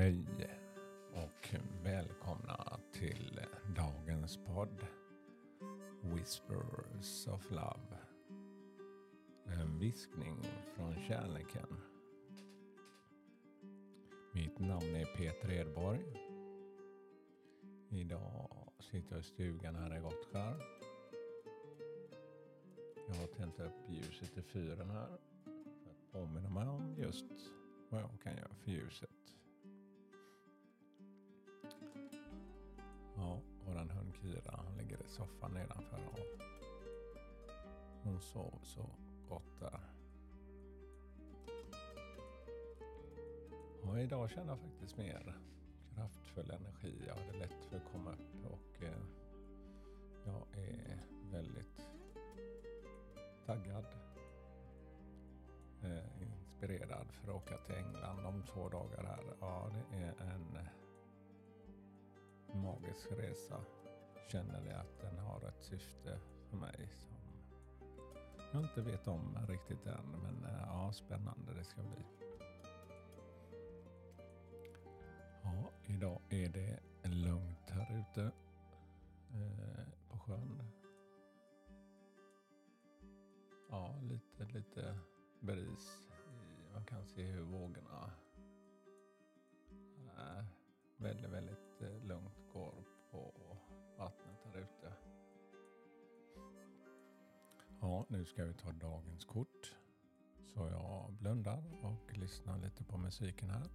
Hej och välkomna till dagens podd Whispers of Love. En viskning från kärleken. Mitt namn är Peter Edborg. Idag sitter jag i stugan här i Gottskär. Jag har tänt upp ljuset i fyren här för att påminna mig om just vad jag kan göra för ljuset. Fyra. han ligger i soffan nedanför och hon sov så gott där. Och idag känner jag faktiskt mer kraftfull energi. Jag hade lätt för att komma upp och eh, jag är väldigt taggad. Eh, inspirerad för att åka till England om två dagar här. Ja, det är en magisk resa. Känner det att den har ett syfte för mig som jag inte vet om riktigt än. Men eh, ja, spännande det ska bli. Ja, idag är det lugnt här ute eh, på sjön. Ja, lite, lite bris. Man kan se hur vågorna eh, väldigt, väldigt eh, lugnt går nu ska vi ta dagens kort. Så jag blundar och lyssnar lite på musiken här.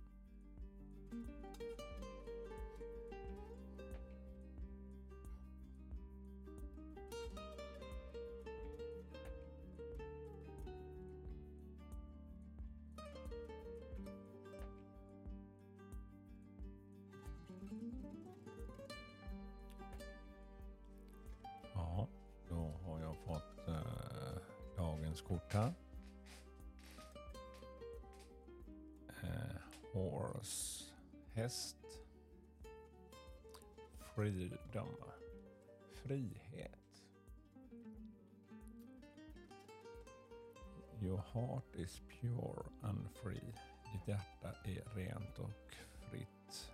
Kort här. Eh, horse, häst. Freedom, frihet. Your heart is pure and free. Ditt hjärta är rent och fritt.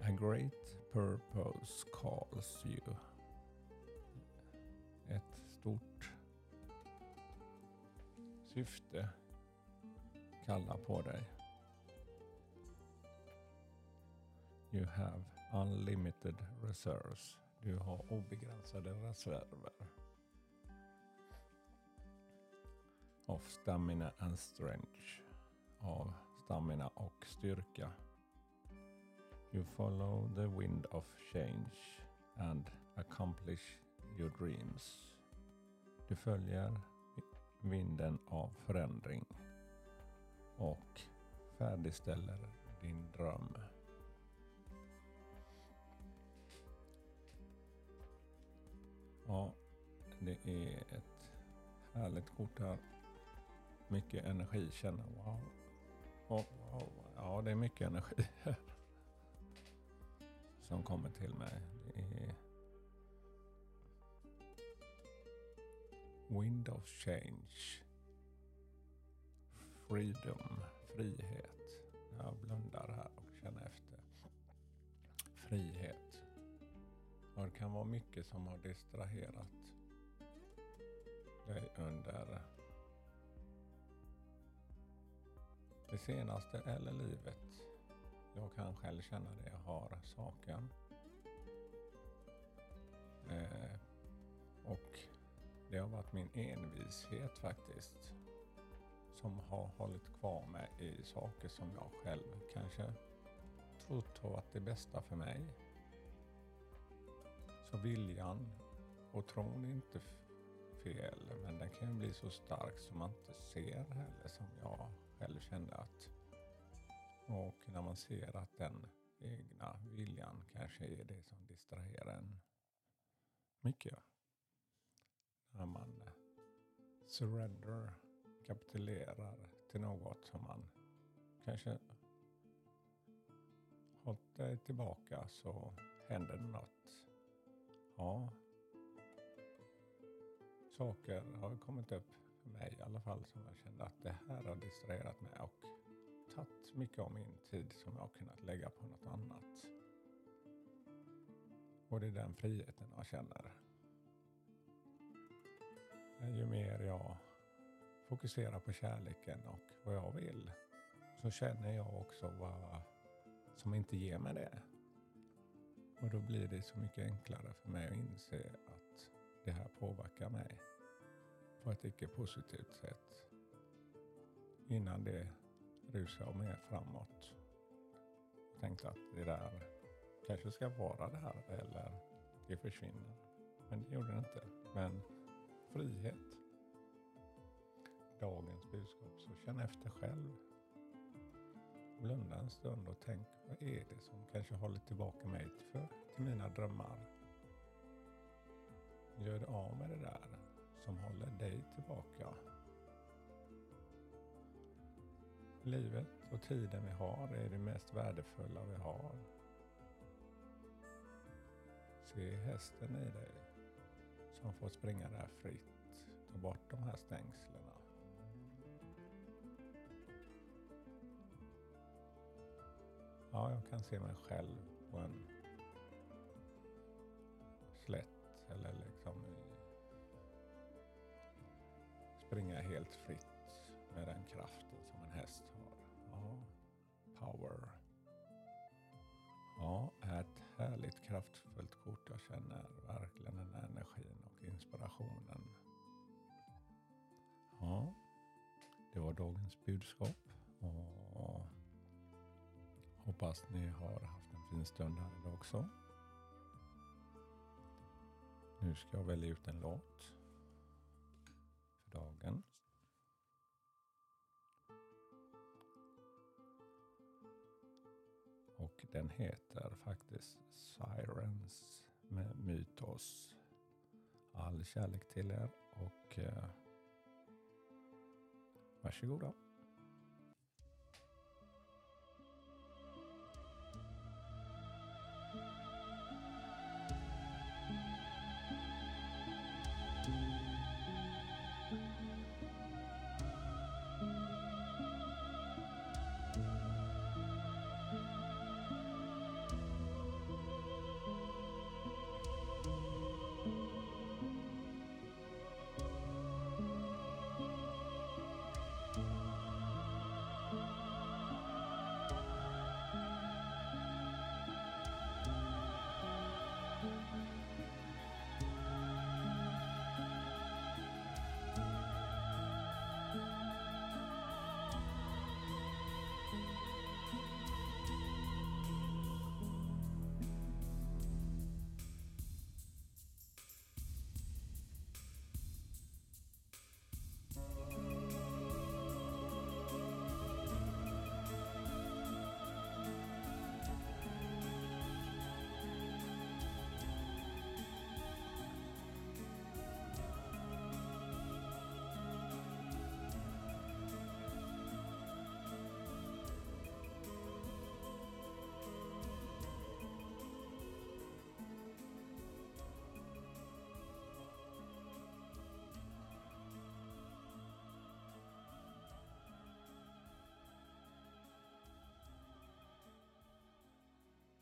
A great purpose calls you. Ett stort syfte kallar på dig. You have unlimited reserves. Du har obegränsade reserver. Of stamina and strength. Av stamina och styrka. You follow the wind of change and accomplish your dreams. Du följer vinden av förändring och färdigställer din dröm. Ja, det är ett härligt kort här. Mycket energi känner wow. wow, wow. Ja, det är mycket energi här som kommer till mig. Det är Wind of change. Freedom, frihet. Jag blundar här och känner efter. Frihet. Och det kan vara mycket som har distraherat dig under det senaste eller livet. Jag kan själv känna det. Jag har saken. Eh, och det har varit min envishet faktiskt. Som har hållit kvar mig i saker som jag själv kanske trott har varit det bästa för mig. Så viljan och tron är inte fel. Men den kan bli så stark som man inte ser heller som jag själv kände att och när man ser att den egna viljan kanske är det som distraherar en mycket. När man eh, surrender, kapitulerar till något som man kanske hållit dig tillbaka så händer det något. Ja, saker har kommit upp för mig i alla fall som jag kände att det här har distraherat mig och tagit mycket av min tid som jag har kunnat lägga på något annat. Och det är den friheten jag känner. Ju mer jag fokuserar på kärleken och vad jag vill så känner jag också vad som inte ger mig det. Och då blir det så mycket enklare för mig att inse att det här påverkar mig på ett icke positivt sätt. Innan det rusade jag mer framåt. Jag tänkte att det där kanske ska vara det här eller det försvinner. Men det gjorde det inte. Men frihet. Dagens budskap. Så känn efter själv. Blunda en stund och tänk vad är det som kanske håller tillbaka mig för, till mina drömmar. Gör dig av med det där som håller dig tillbaka. Livet och tiden vi har är det mest värdefulla vi har. Se hästen i dig som får springa där fritt. Ta bort de här stängslen. Ja, jag kan se mig själv på en slätt eller liksom springa helt fritt med den kraften som en häst har. Ja, power. Kraftfullt kort. Jag känner verkligen den här energin och inspirationen. Ja, det var dagens budskap. Och hoppas ni har haft en fin stund här idag också. Nu ska jag välja ut en låt för dagen. Och den heter faktiskt Sirens med Mytos. All kärlek till er och eh, varsågoda.